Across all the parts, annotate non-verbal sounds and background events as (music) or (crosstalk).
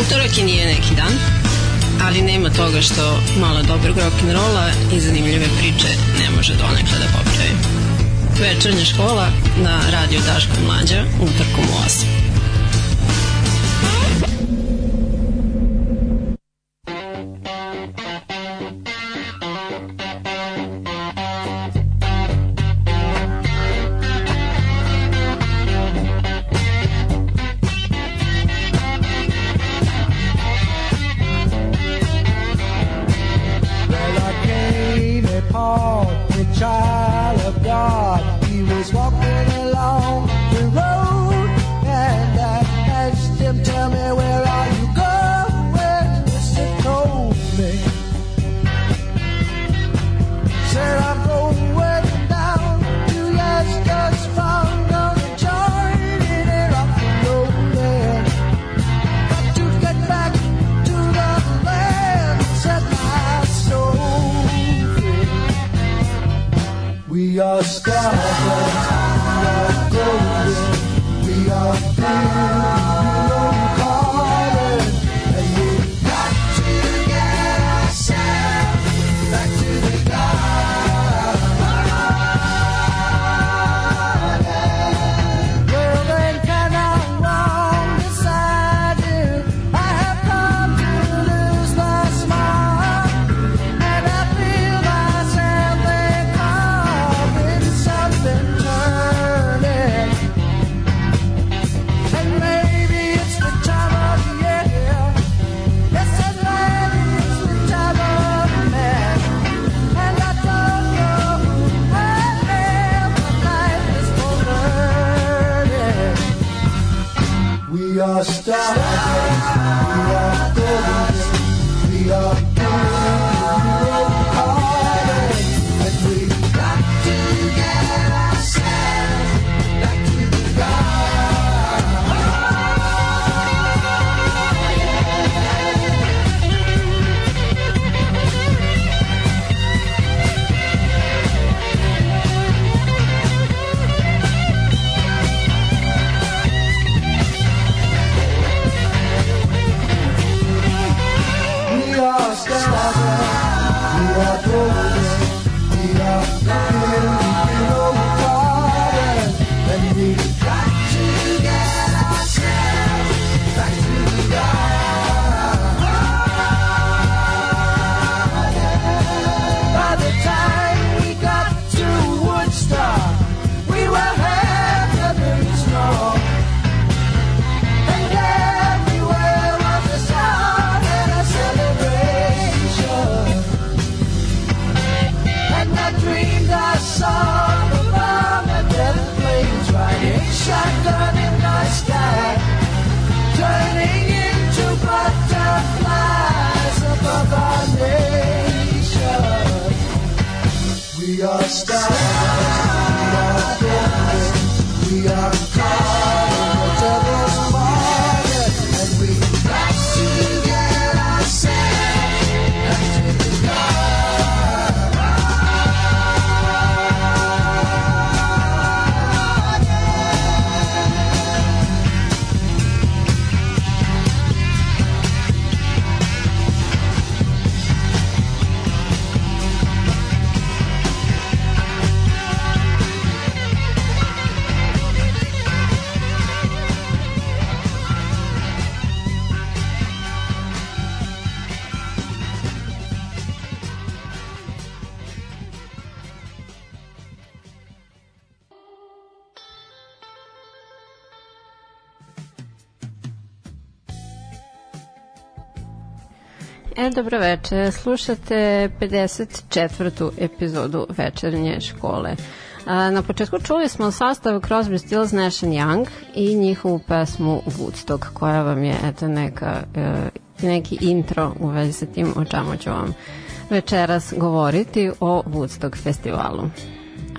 Utorak i nije neki dan, ali nema toga što malo dobrog rock'n'rolla i zanimljive priče ne može donekle da popravi. Večernja škola na radio Daško Mlađa utorkom u 8. Yeah. E, dobro veče. Slušate 54. epizodu večernje škole. Na početku čuli smo sastav Crosby, Stills, Nash Young i njihovu pesmu Woodstock, koja vam je eto neka, e, neki intro u vezi sa tim o čemu ću vam večeras govoriti o Woodstock festivalu.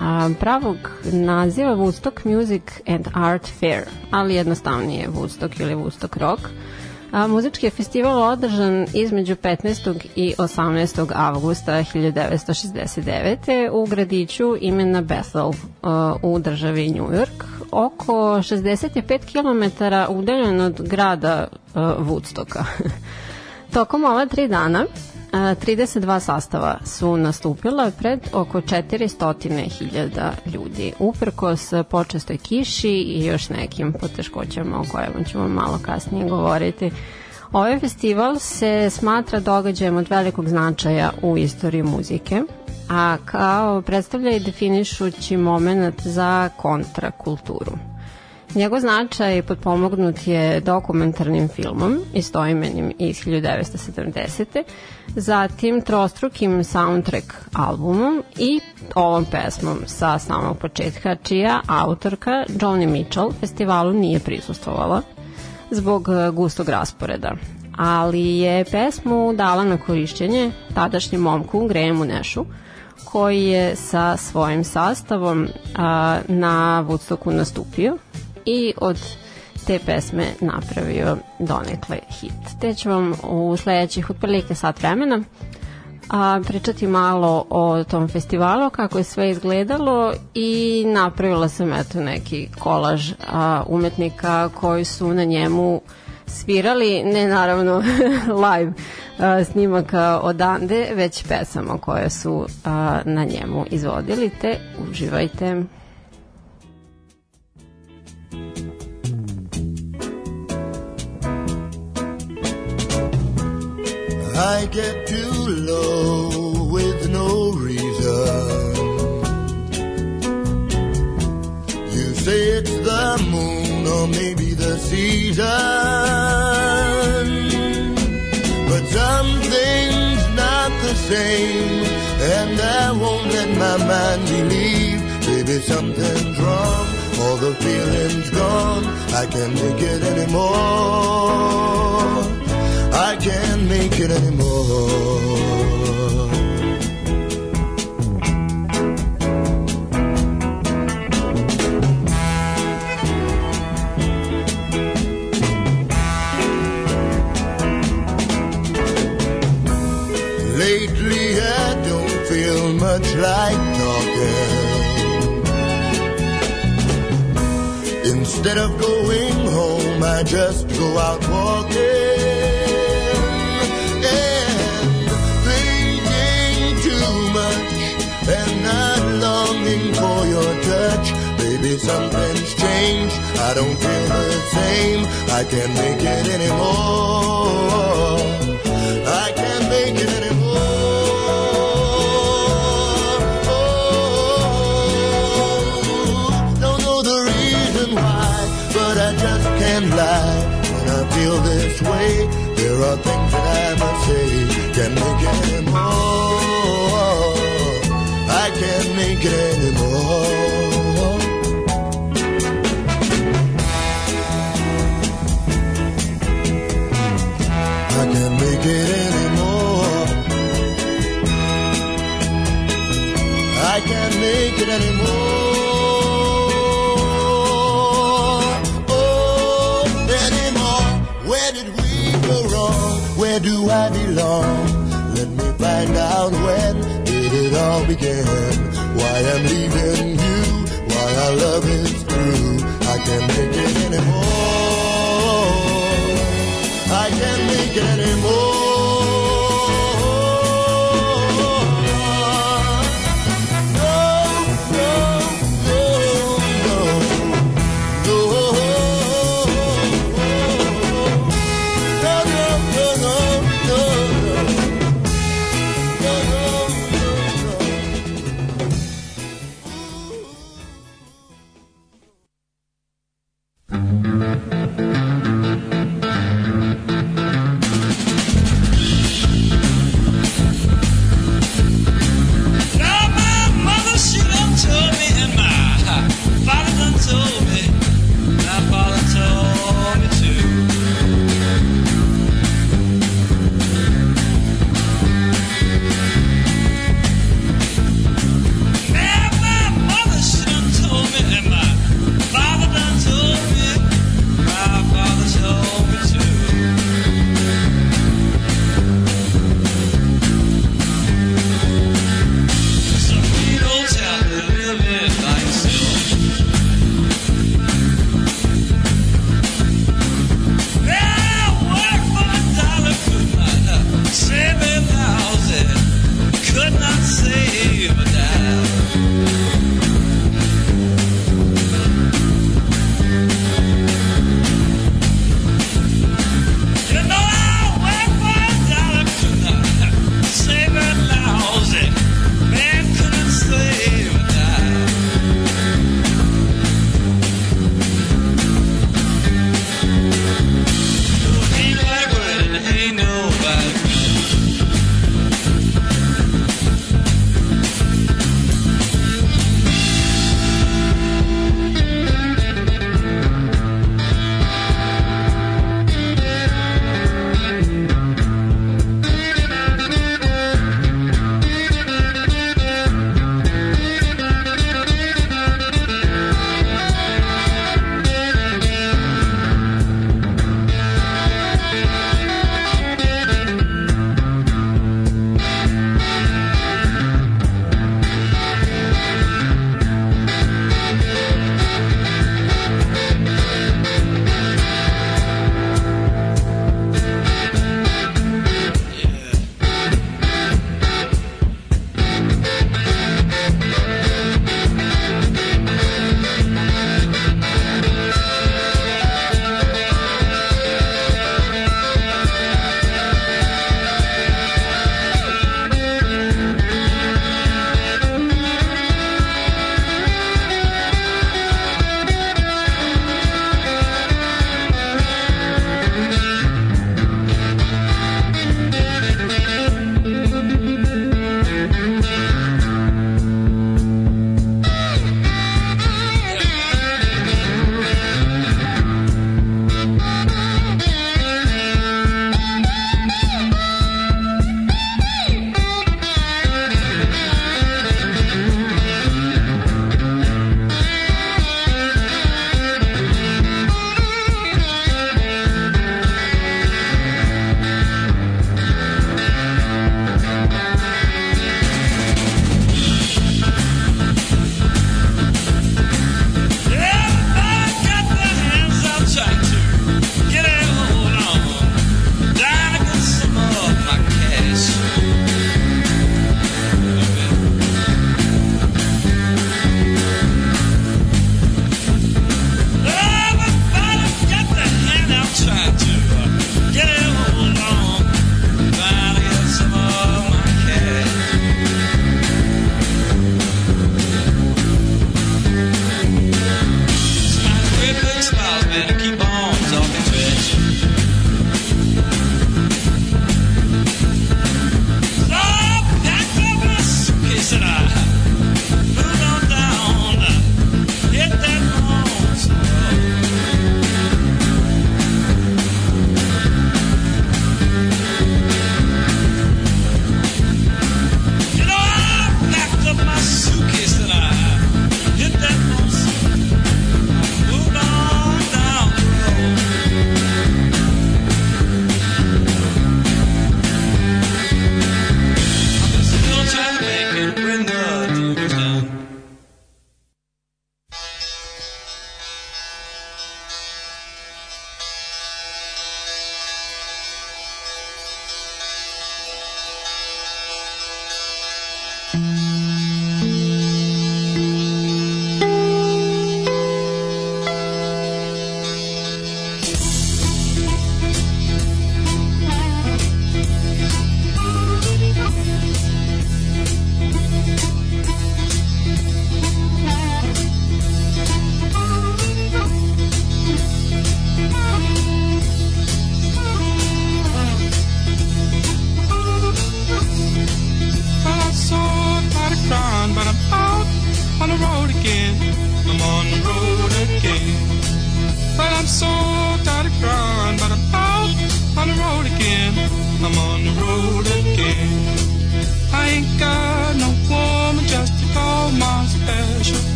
A, pravog naziva Woodstock Music and Art Fair, ali jednostavnije Woodstock ili Woodstock Rock – A, muzički je festival održan između 15. i 18. avgusta 1969. u gradiću imena Bethel uh, u državi New York oko 65 km udaljen od grada uh, Woodstocka. (laughs) Tokom ova tri dana 32 sastava su nastupila pred oko 400.000 ljudi, uprkos počestoj kiši i još nekim poteškoćama o kojima ćemo malo kasnije govoriti. Ovaj festival se smatra događajem od velikog značaja u istoriji muzike, a kao predstavlja i definišući moment za kontrakulturu. Njegov značaj potpomognut je dokumentarnim filmom istoimenim iz 1970. Zatim trostrukim soundtrack albumom i ovom pesmom sa samog početka, čija autorka Joni Mitchell festivalu nije prisustvovala zbog gustog rasporeda ali je pesmu dala na korišćenje tadašnjem momku Grahamu Nešu, koji je sa svojim sastavom a, na Woodstocku nastupio i od te pesme napravio donekle hit. Te ću vam u sledećih otprilike sat vremena a, pričati malo o tom festivalu, kako je sve izgledalo i napravila sam eto neki kolaž a, umetnika koji su na njemu svirali, ne naravno (laughs) live a, snimaka odande, već pesama koje su a, na njemu izvodili, te uživajte. I get too low with no reason. You say it's the moon or maybe the season. But something's not the same, and I won't let my mind believe. Maybe something's wrong, all the feeling's gone. I can't take it anymore. I can't make it anymore. Lately I don't feel much like Instead of going home, I just go out walking. and thinking too much and not longing for your touch. Baby, something's changed. I don't feel the same. I can't make it anymore. all began.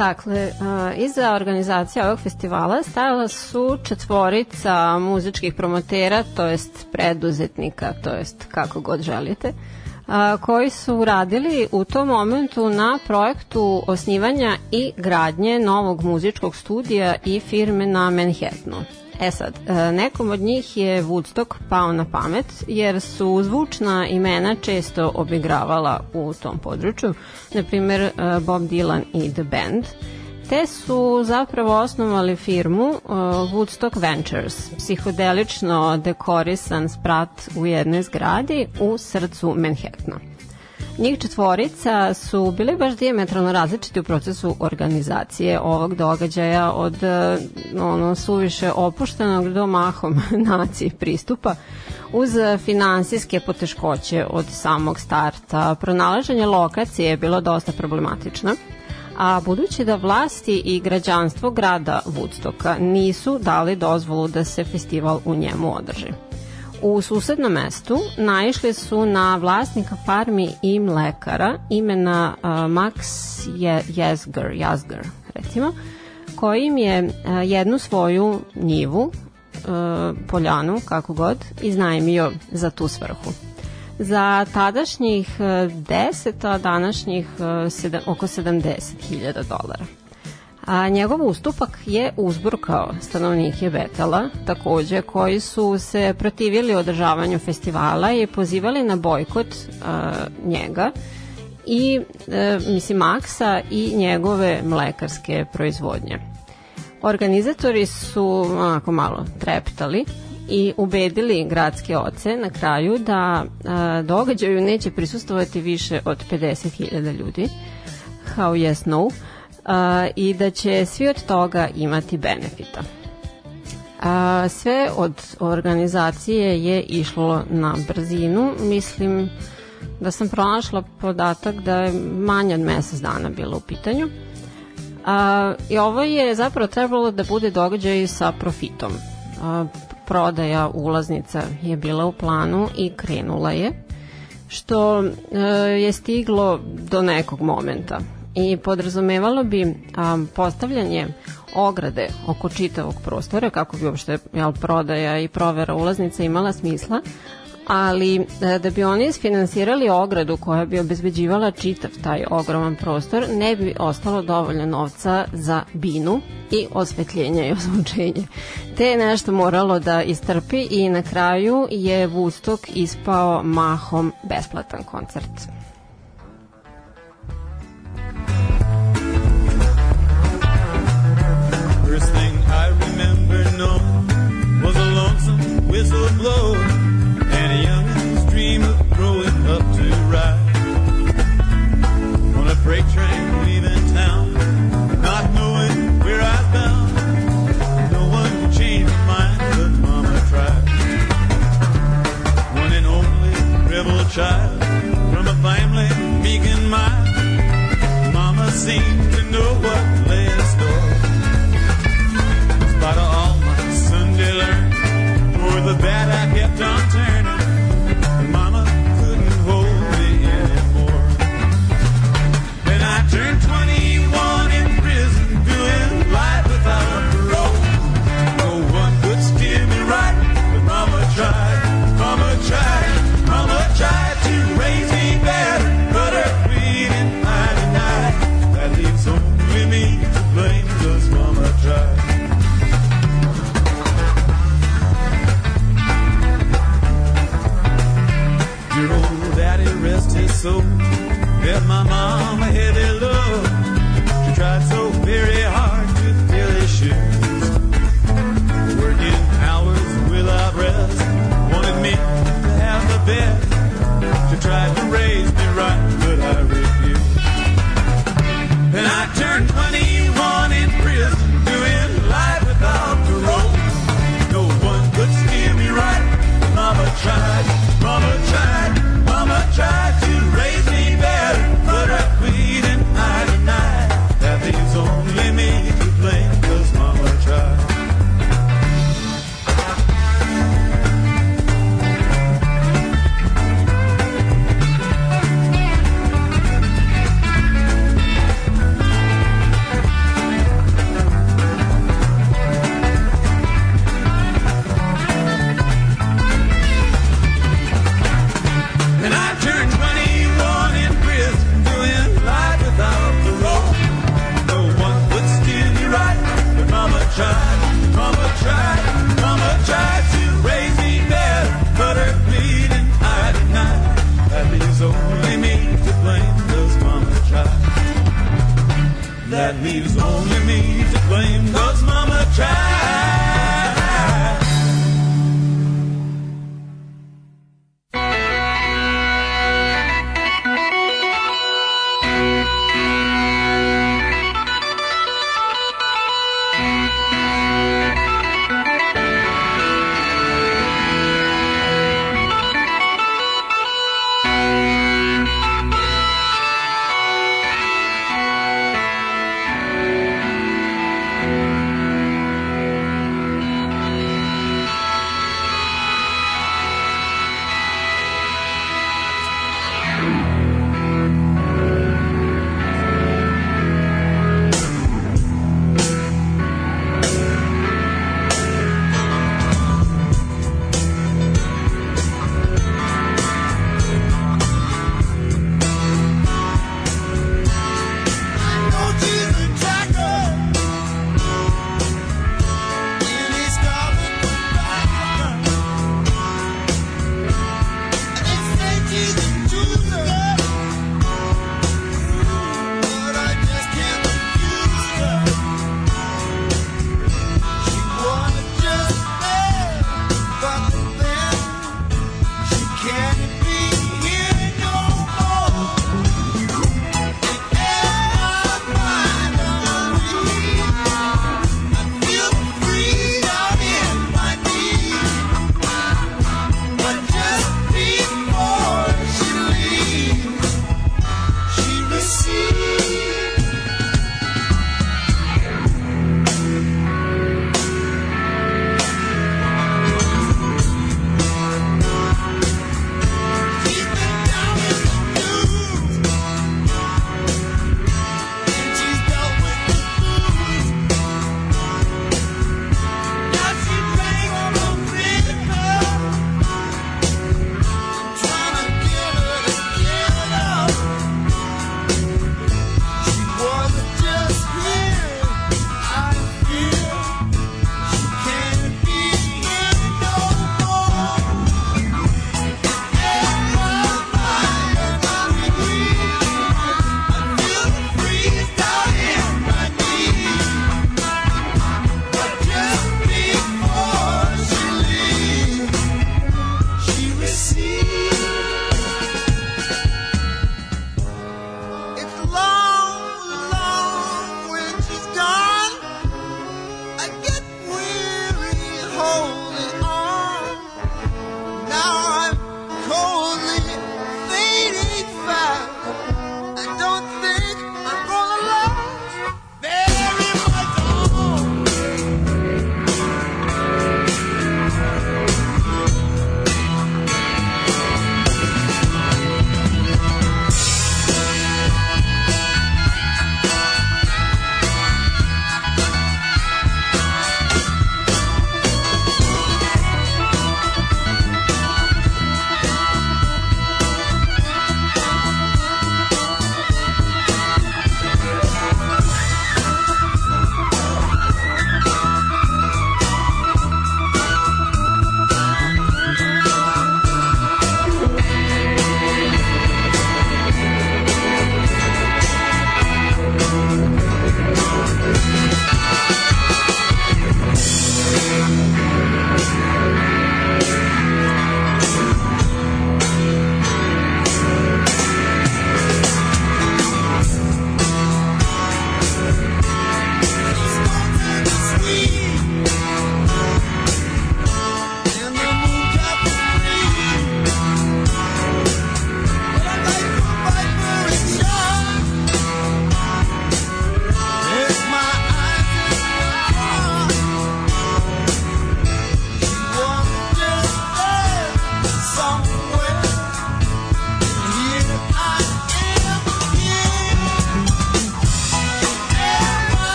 Dakle, iza organizacije ovog festivala stavila su četvorica muzičkih promotera, to jest preduzetnika, to jest kako god želite, koji su radili u tom momentu na projektu osnivanja i gradnje novog muzičkog studija i firme na Manhattanu. E sad, e, nekom od njih je Woodstock pao na pamet, jer su zvučna imena često obigravala u tom području, na primer e, Bob Dylan i The Band, te su zapravo osnovali firmu e, Woodstock Ventures, psihodelično dekorisan sprat u jednoj zgradi u srcu Manhattana. Njih četvorica su bili baš diametralno različiti u procesu organizacije ovog događaja od e, ono suviše opuštenog do mahom (laughs) naciji pristupa uz finansijske poteškoće od samog starta. Pronalaženje lokacije je bilo dosta problematično a budući da vlasti i građanstvo grada Woodstocka nisu dali dozvolu da se festival u njemu održi. U susednom mestu naišli su na vlasnika farmi i mlekara imena uh, Max Je Jezger, Jazger, recimo, koji im je uh, jednu svoju njivu, uh, poljanu, kako god, iznajmio za tu svrhu. Za tadašnjih 10, a današnjih sedam, oko 70.000 dolara a njegov ustupak je uzburkao stanovnike Betela, takođe, koji su se protivili održavanju festivala i pozivali na bojkot a, njega i, e, mislim, Maksa i njegove mlekarske proizvodnje. Organizatori su onako malo treptali i ubedili gradske oce na kraju da a, događaju neće prisustovati više od 50.000 ljudi. How yes no a, i da će svi od toga imati benefita. A, sve od organizacije je išlo na brzinu, mislim da sam pronašla podatak da je manje od mesec dana bilo u pitanju. A, I ovo je zapravo trebalo da bude događaj sa profitom. A, prodaja ulaznica je bila u planu i krenula je, što e, je stiglo do nekog momenta i podrazumevalo bi a, postavljanje ograde oko čitavog prostora kako bi uopšte jel, prodaja i provera ulaznica imala smisla, ali e, da bi oni isfinansirali ogradu koja bi obezbeđivala čitav taj ogroman prostor, ne bi ostalo dovoljno novca za binu i osvetljenje i ozvučenje. Te je nešto moralo da istrpi i na kraju je Woodstock ispao mahom besplatan koncert. whistle blow, and a youngin's dream of growing up to ride on a freight train leaving town, not knowing where I bound. No one can change my mind, but Mama tried. One and only rebel child from a family meek and mild. Mama seemed to know what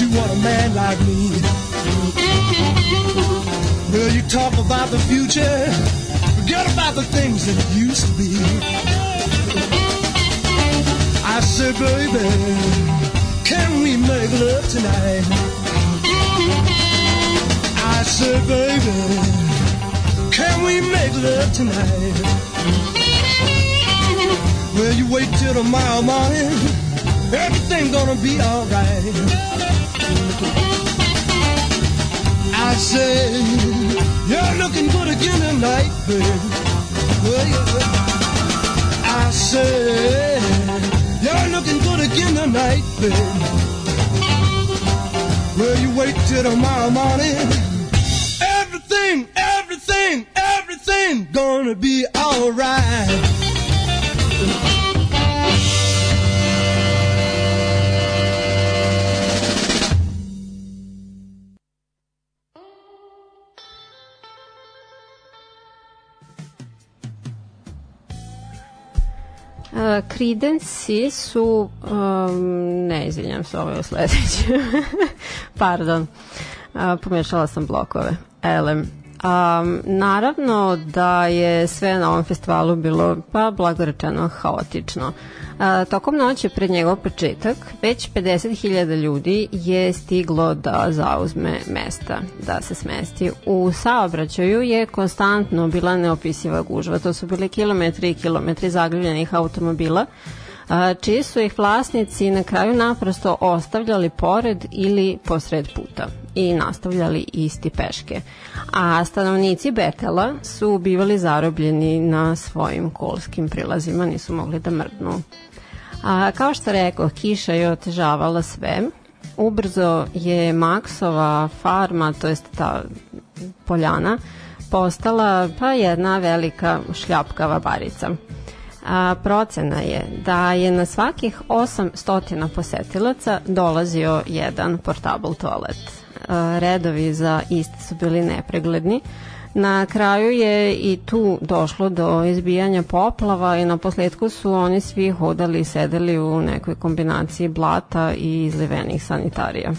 you want a man like me. Will you talk about the future, forget about the things that used to be. I said, baby, can we make love tonight? I said, baby, can we make love tonight? Well, you wait till tomorrow morning, everything gonna be alright. I say, you're looking good again tonight, babe. I say, you're looking good again tonight, babe. Well, you wait till tomorrow morning. Everything, everything, everything gonna be alright. Credenci su, um, ne izvinjam se, ovo je sledeće. (laughs) Pardon, uh, pomešala sam blokove. Elem. Um, naravno da je sve na ovom festivalu bilo, pa blagorečeno, haotično. A, tokom noći pred njegov početak već 50.000 ljudi je stiglo da zauzme mesta, da se smesti. U saobraćaju je konstantno bila neopisiva gužva. To su bili kilometri i kilometri zagljubljenih automobila čiji su ih vlasnici na kraju naprosto ostavljali pored ili posred puta i nastavljali isti peške. A stanovnici Betela su bivali zarobljeni na svojim kolskim prilazima, nisu mogli da mrdnu. A, kao što rekao, kiša je otežavala sve. Ubrzo je Maksova farma, to jest ta poljana, postala pa jedna velika šljapkava barica. A, procena je da je na svakih 800 posetilaca dolazio jedan portable toalet. A, redovi za isti su bili nepregledni, Na kraju je i tu došlo do izbijanja poplava i na posledku su oni svi hodali i sedeli u nekoj kombinaciji blata i izlivenih sanitarija.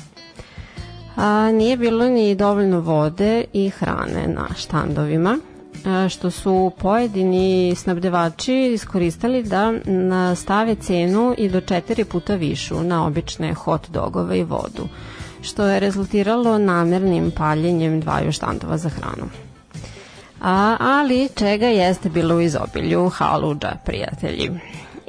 A, nije bilo ni dovoljno vode i hrane na štandovima, što su pojedini snabdevači iskoristili da stave cenu i do četiri puta višu na obične hot dogove i vodu, što je rezultiralo namernim paljenjem dvaju štandova za hranu. A, ali čega jeste bilo u izobilju haludža, prijatelji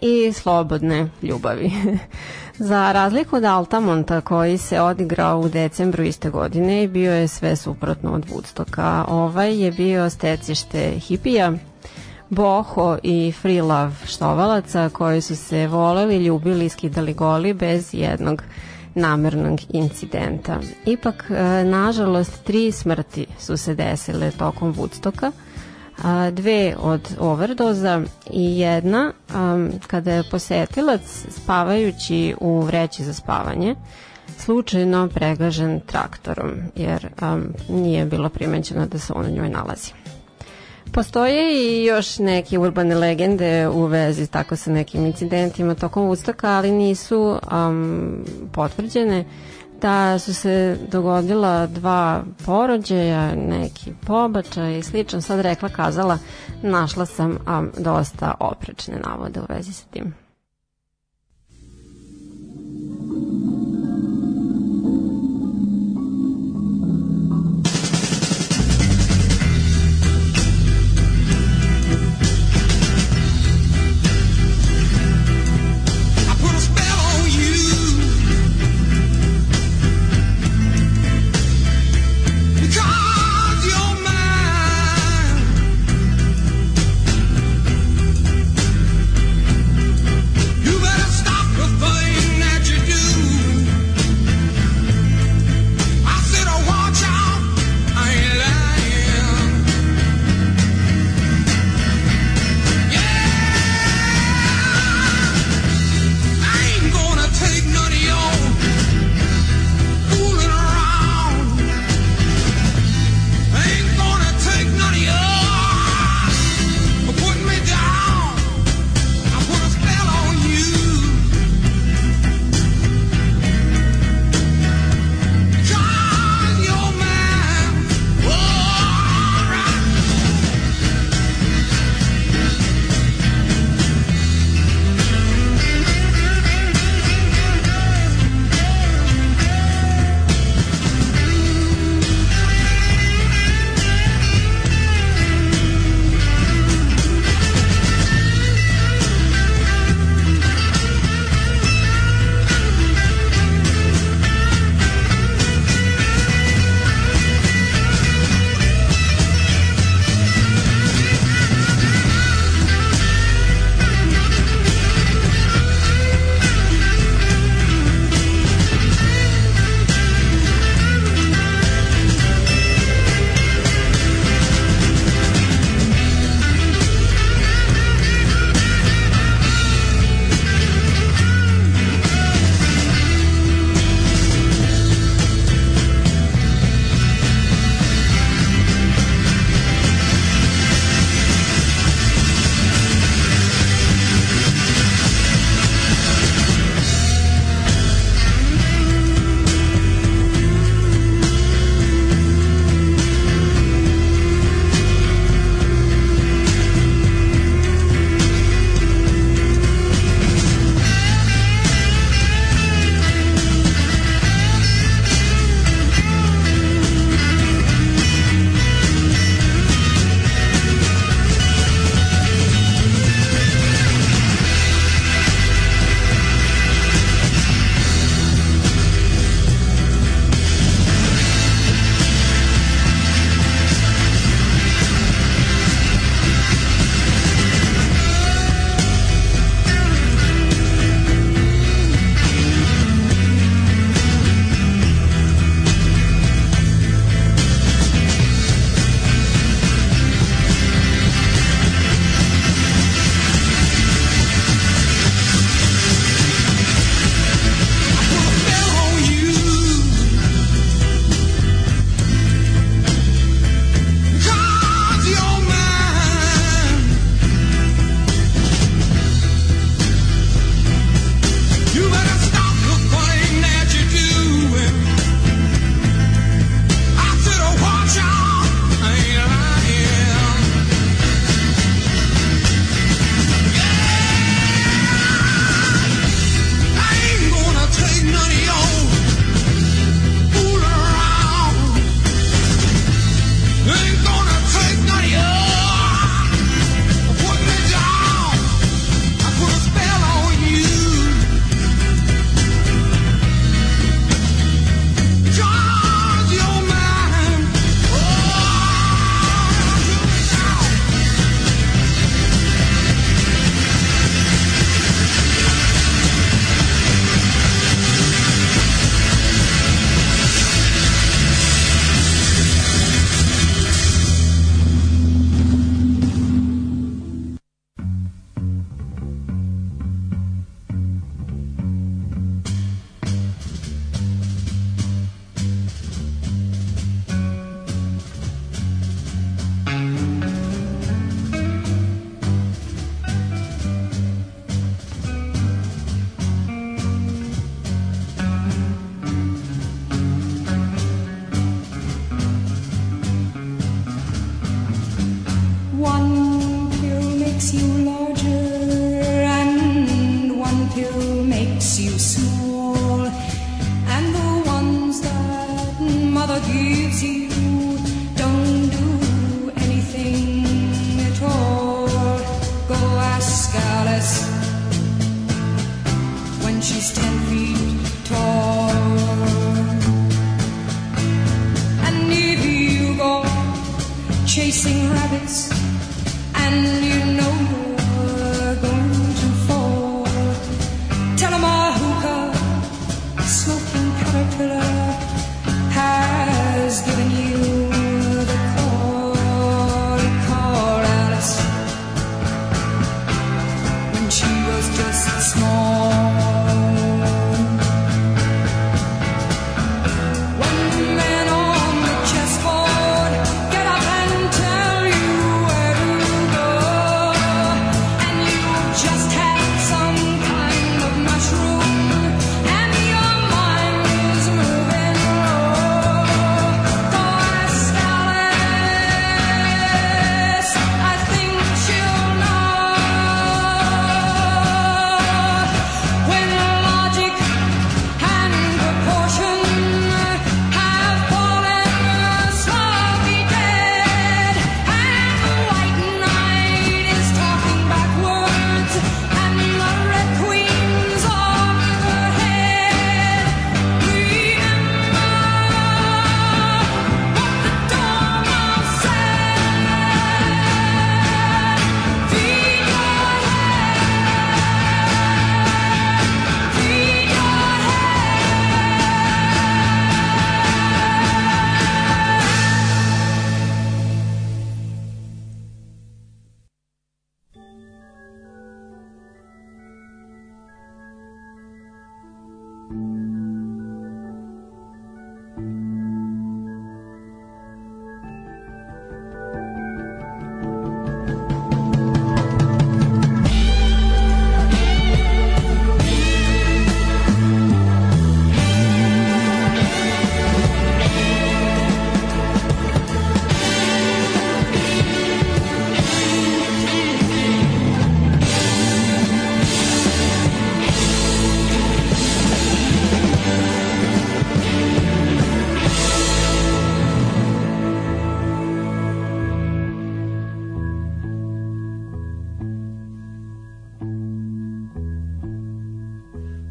i slobodne ljubavi. (laughs) Za razliku od Altamonta koji se odigrao u decembru iste godine i bio je sve suprotno od Woodstocka. Ovaj je bio stecište hipija, boho i free love štovalaca koji su se voleli, ljubili i skidali goli bez jednog namernog incidenta. Ipak, e, nažalost, tri smrti su se desile tokom Woodstocka, dve od overdoza i jedna um, kada je posetilac spavajući u vreći za spavanje slučajno pregažen traktorom jer um, nije bilo primećeno da se on u njoj nalazi. Postoje i još neke urbane legende u vezi tako sa nekim incidentima tokom Woodstocka, ali nisu um, potvrđene da su se dogodila dva porođaja, neki pobačaj i slično. Sad rekla, kazala, našla sam dosta oprečne navode u vezi sa tim.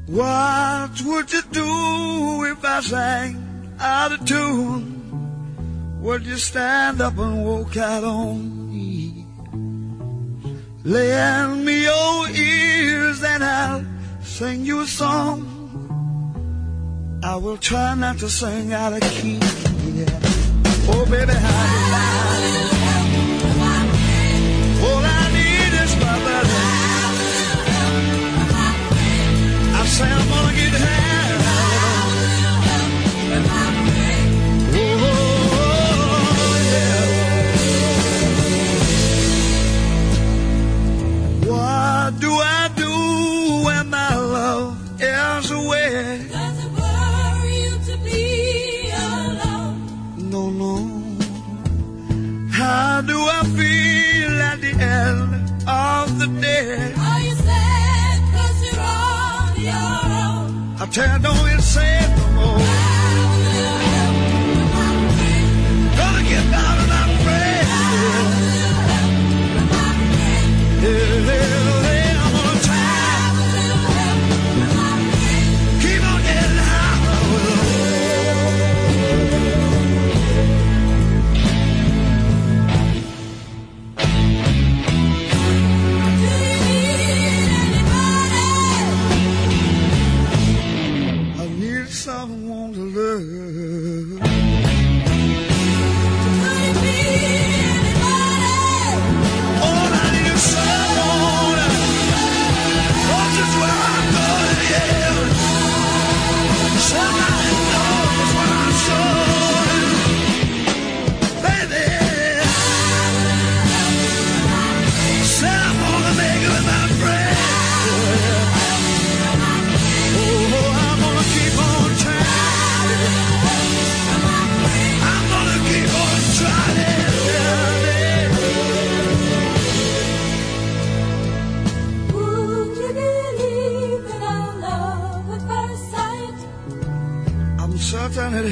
What would you do if I sang out of tune? Would you stand up and walk out on me? Lend me your ears and I'll sing you a song. I will try not to sing out of key. Yeah. Oh, baby, how All say I'm gonna get high. Oh, yeah. What do I do when my love is away? Does it worry you to be alone? No, no. How do I feel at the end of the day? Chair don't insane no more.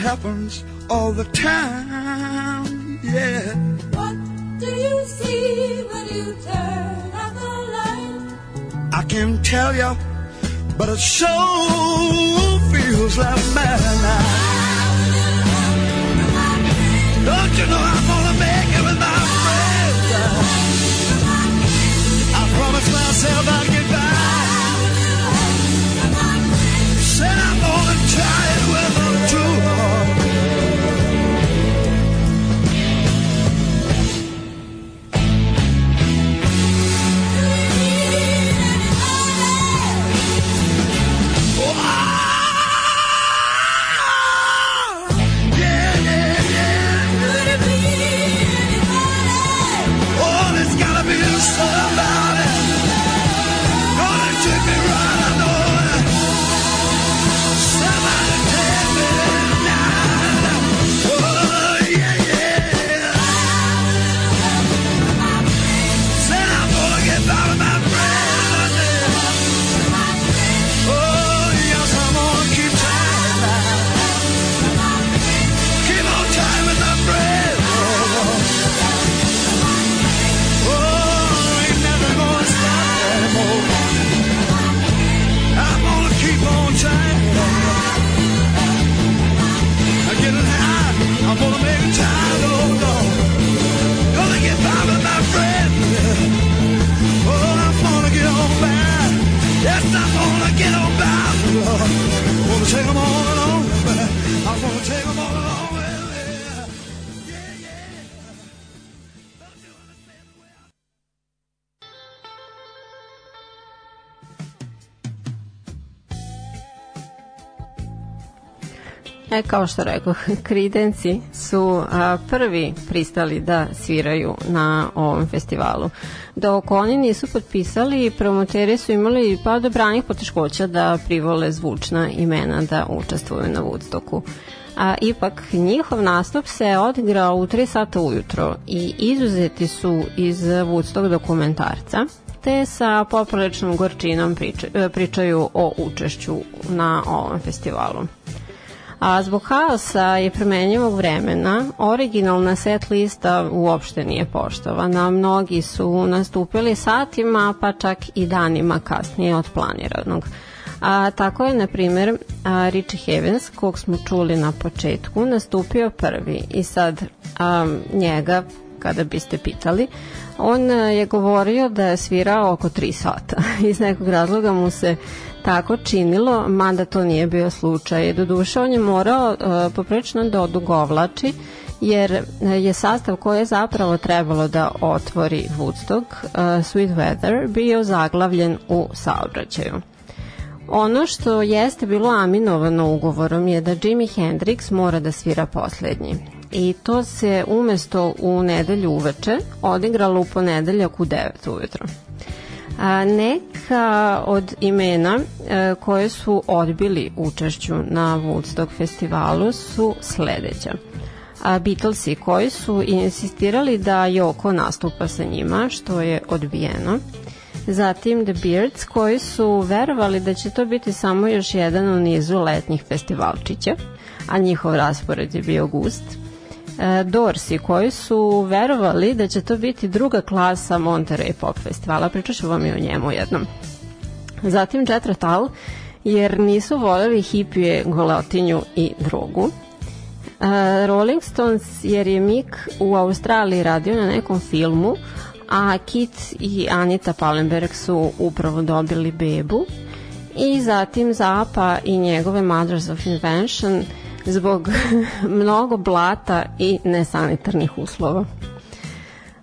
Happens all the time. Yeah. What do you see when you turn out the light? I can't tell you, but it sure feels like madness. Don't you know I'm gonna make it with my friends? I promised myself I'd get E, kao što rekao, (laughs) Kridenci su a, prvi pristali da sviraju na ovom festivalu. Dok oni nisu potpisali, promoteri su imali pa dobranih poteškoća da privole zvučna imena da učestvuju na Woodstocku. A ipak njihov nastup se odigrao u 3 sata ujutro i izuzeti su iz Woodstock dokumentarca te sa popriličnom gorčinom e, pričaju o učešću na ovom festivalu. A zbog haosa i premenjivog vremena, originalna set lista uopšte nije poštovana. Mnogi su nastupili satima, pa čak i danima kasnije od planiranog. A, tako je, na primjer, Richie Havens, kog smo čuli na početku, nastupio prvi i sad a, njega, kada biste pitali, on je govorio da je svirao oko 3 sata. (laughs) Iz nekog razloga mu se tako činilo, mada to nije bio slučaj. Doduše, on je morao uh, poprečno da odugovlači, jer uh, je sastav koji je zapravo trebalo da otvori Woodstock, uh, Sweet Weather, bio zaglavljen u saobraćaju. Ono što jeste bilo aminovano ugovorom je da Jimi Hendrix mora da svira poslednji. I to se umesto u nedelju uveče odigralo u ponedeljak u 9 ujutro. A, neka od imena e, koje su odbili učešću na Woodstock festivalu su sledeća. A, Beatlesi koji su insistirali da Joko nastupa sa njima, što je odbijeno. Zatim The Beards koji su verovali da će to biti samo još jedan u nizu letnjih festivalčića, a njihov raspored je bio gust Dorsi koji su verovali da će to biti druga klasa Monterey Pop festivala. Pričat ću vam i o njemu jednom. Zatim Jet Rotal jer nisu voljeli hipije, goleotinju i drogu. Uh, Rolling Stones jer je Mick u Australiji radio na nekom filmu, a Kit i Anita Pallenberg su upravo dobili bebu. I zatim Zappa i njegove Mothers of Invention zbog (laughs) mnogo blata i nesanitarnih uslova.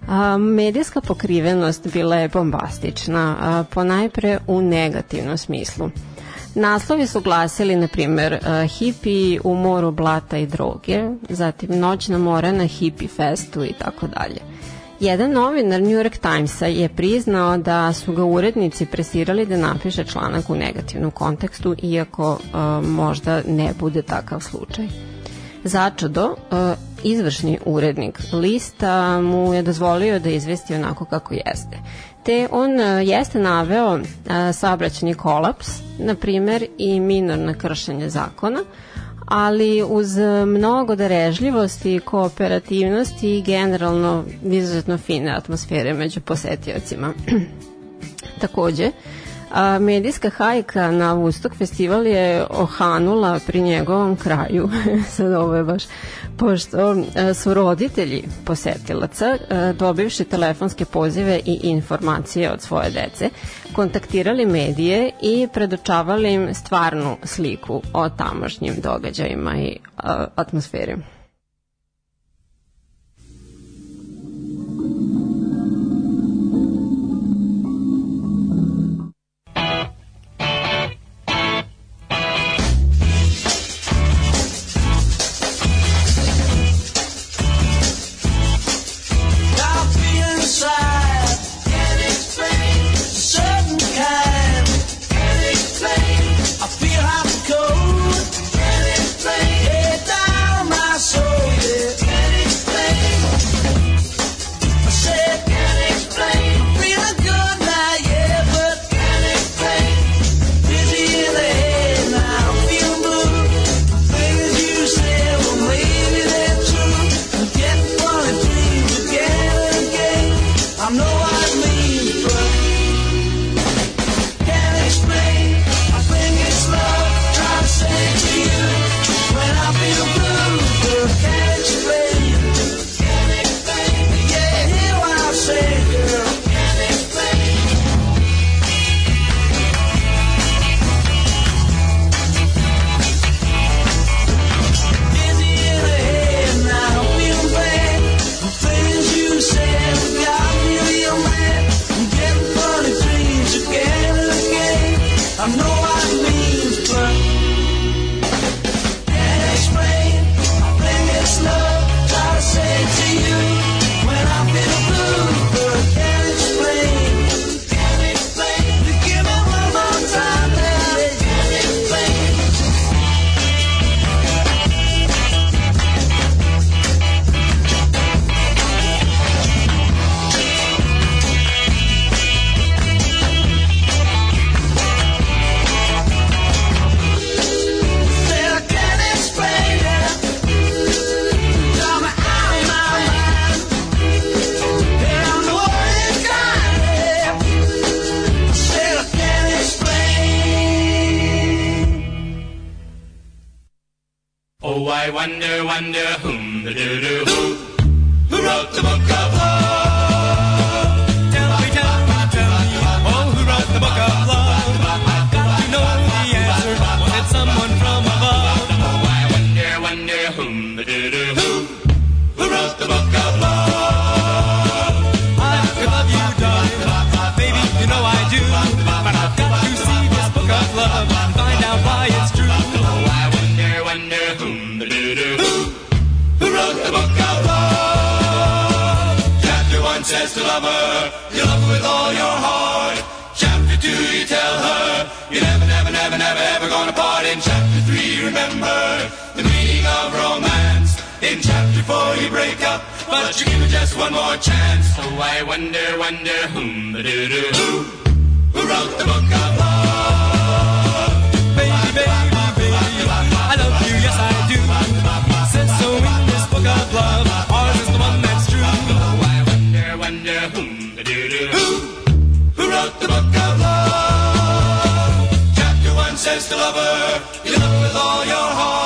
A, medijska pokrivenost bila je bombastična, a, ponajpre u negativnom smislu. Naslovi su glasili, na primjer, hipi u moru blata i droge, zatim noćna mora na hipi festu i tako dalje. Jedan novinar New York Timesa je priznao da su ga urednici presirali da napiše članak u negativnom kontekstu, iako uh, možda ne bude takav slučaj. Začudo, uh, izvršni urednik lista mu je dozvolio da izvesti onako kako jeste. Te on uh, jeste naveo saobraćeni kolaps, na primer i minorna kršenje zakona, ali uz mnogo darežljivosti, kooperativnosti i generalno izuzetno fine atmosfere među posetiocima. (clears throat) Takođe, a, medijska hajka na Vustok festival je ohanula pri njegovom kraju. (laughs) Sad ovo je baš pošto su roditelji posetilaca dobivši telefonske pozive i informacije od svoje dece kontaktirali medije i predočavali im stvarnu sliku o tamošnjim događajima i atmosferi. I wonder, wonder whom the doo doo who who wrote the book of but you give her just one more chance. So I wonder, wonder whom the doo doo who who wrote the book of love. Baby, baby, baby, I love you, yes I do. Says so in this book of love. Ours is the one that's true. Oh, I wonder, wonder whom the doo doo who who wrote the book of love. Chapter one says to lover, you love with all your heart.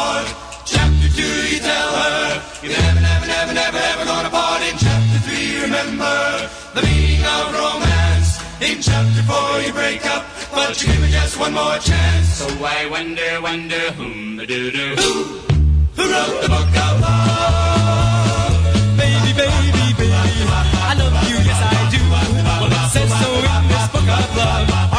The meaning of romance. In chapter four, you break up, but you give her just one more chance. So I wonder, wonder whom the doo doo who who wrote the book of love. Baby, baby, baby, I love you, yes I do. Well, it says so in this book of love.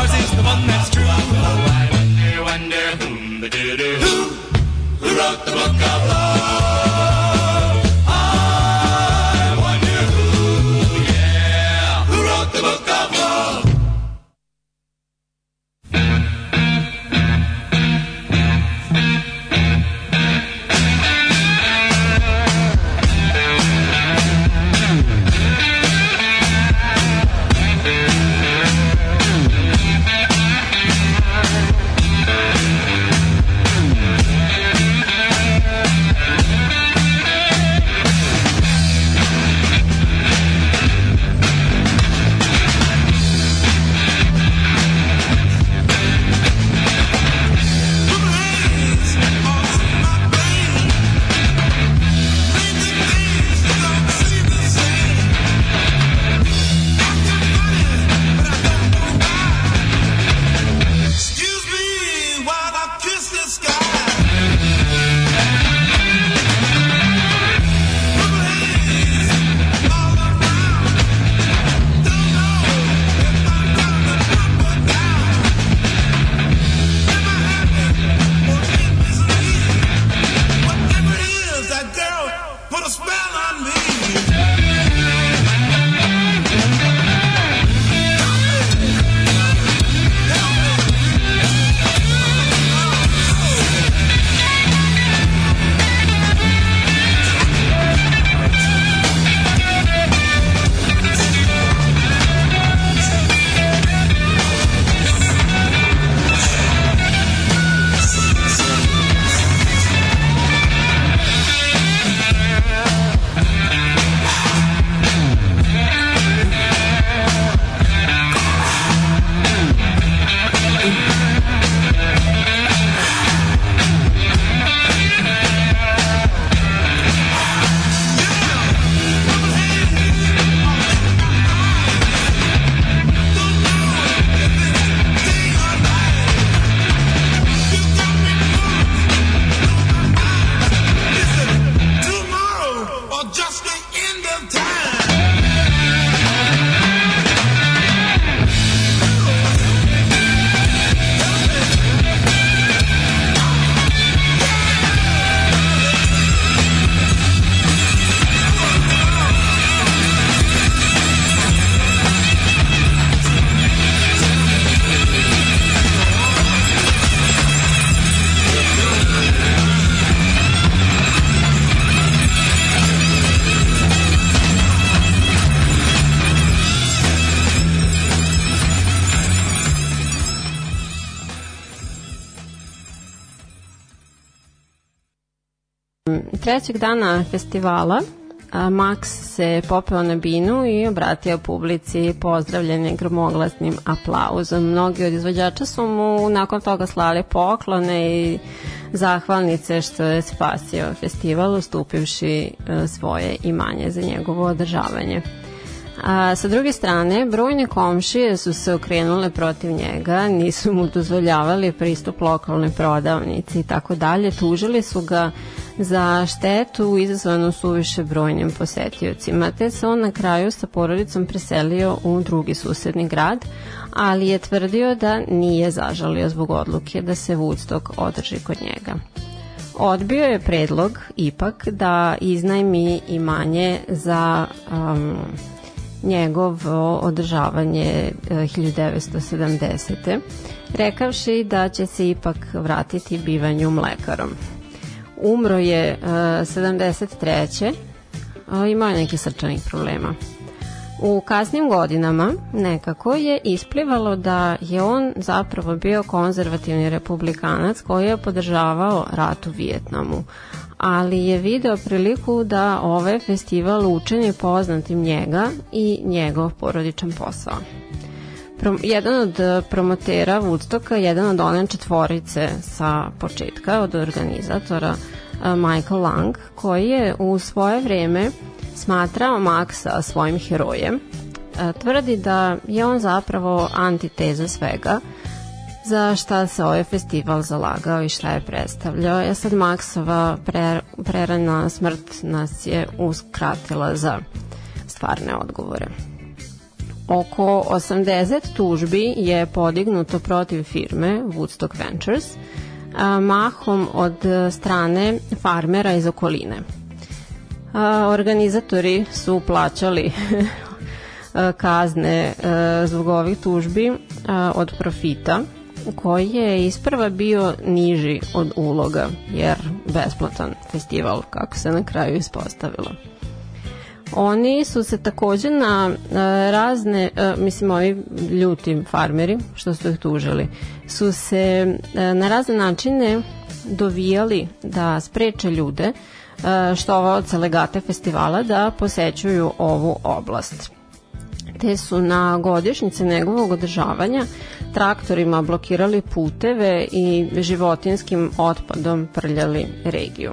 Trećeg dana festivala Max se popeo na binu i obratio publici pozdravljen je gromoglasnim aplauzom. Mnogi od izvođača su mu nakon toga slali poklone i zahvalnice što je spasio festival ustupivši e, svoje imanje za njegovo održavanje. A sa druge strane, brojne komšije su se okrenule protiv njega, nisu mu dozvoljavali pristup lokalnoj prodavnici i tako dalje, tužili su ga za štetu izazvanu suviše brojnim posetiocima, te se on na kraju sa porodicom preselio u drugi susedni grad, ali je tvrdio da nije zažalio zbog odluke da se Woodstock održi kod njega. Odbio je predlog ipak da iznajmi imanje za um, njegovo održavanje e, 1970. rekavši da će se ipak vratiti bivanju mlekarom. Umro je e, 73. a, Imao je neki srčanih problema. U kasnim godinama nekako je isplivalo da je on zapravo bio konzervativni republikanac koji je podržavao rat u Vijetnamu, ali je video priliku da ovaj festival učini poznatim njega i njegov porodičan posao. Prom, jedan od eh, promotera Woodstocka, jedan od one četvorice sa početka, od organizatora eh, Michael Lang, koji je u svoje vreme smatrao Maxa svojim herojem, eh, tvrdi da je on zapravo antiteza svega, za šta se ovaj festival zalagao i šta je predstavljao. Ja sad Maksova pre, prerana smrt nas je uskratila za stvarne odgovore. Oko 80 tužbi je podignuto protiv firme Woodstock Ventures, mahom od strane farmera iz okoline. Organizatori su plaćali a, (laughs) kazne a, zbog ovih tužbi od profita koji je isprva bio niži od uloga, jer besplatan festival, kako se na kraju ispostavilo. Oni su se takođe na e, razne, e, mislim ovi ljuti farmeri što su ih tužili, su se e, na razne načine dovijali da spreče ljude što ovo legate festivala da posećuju ovu oblast te su na godišnjice njegovog održavanja traktorima blokirali puteve i životinskim otpadom prljali regiju.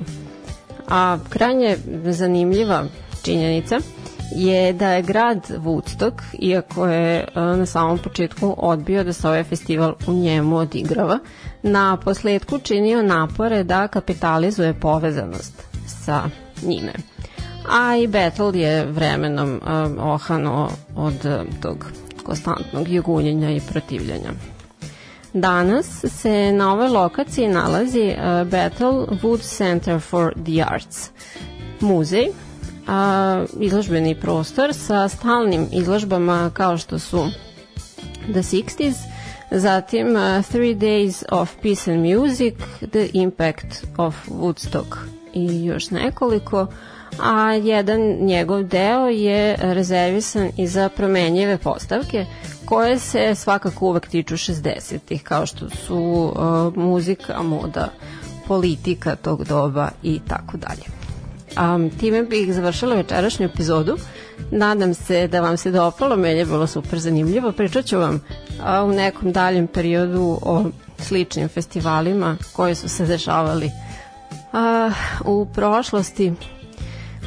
A krajnje zanimljiva činjenica je da je grad Woodstock, iako je e, na samom početku odbio da se ovaj festival u njemu odigrava, na posledku činio napore da kapitalizuje povezanost sa njime a i Battle je vremenom um, ohano od um, tog konstantnog jugunjenja i protivljenja. Danas se na ovoj lokaciji nalazi Battle Wood Center for the Arts, muzej, a, izložbeni prostor sa stalnim izložbama kao što su The 60s, zatim uh, Three Days of Peace and Music, The Impact of Woodstock i još nekoliko, a jedan njegov deo je rezervisan i za promenjive postavke koje se svakako uvek tiču 60-ih, kao što su uh, muzika, moda, politika tog doba i tako dalje. Um, time bih završila večerašnju epizodu. Nadam se da vam se dopalo, meni je bilo super zanimljivo. Pričat ću vam a, u nekom daljem periodu o sličnim festivalima koji su se dešavali a, u prošlosti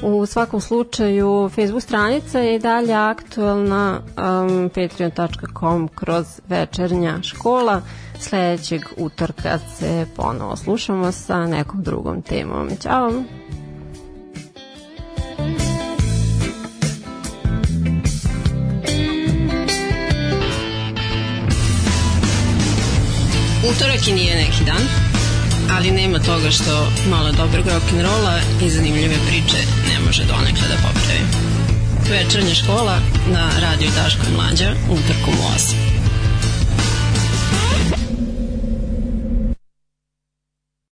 U svakom slučaju, Facebook stranica je dalje aktuelna um, patreon.com kroz večernja škola. Sledećeg utorka se ponovo slušamo sa nekom drugom temom. Ćao! Utorak i nije neki dan, ali nema toga što malo dobrog rock'n'rolla i zanimljive priče ne može donekle da popravi. Večernja škola na radio Daško Mlađa utorkom u 8.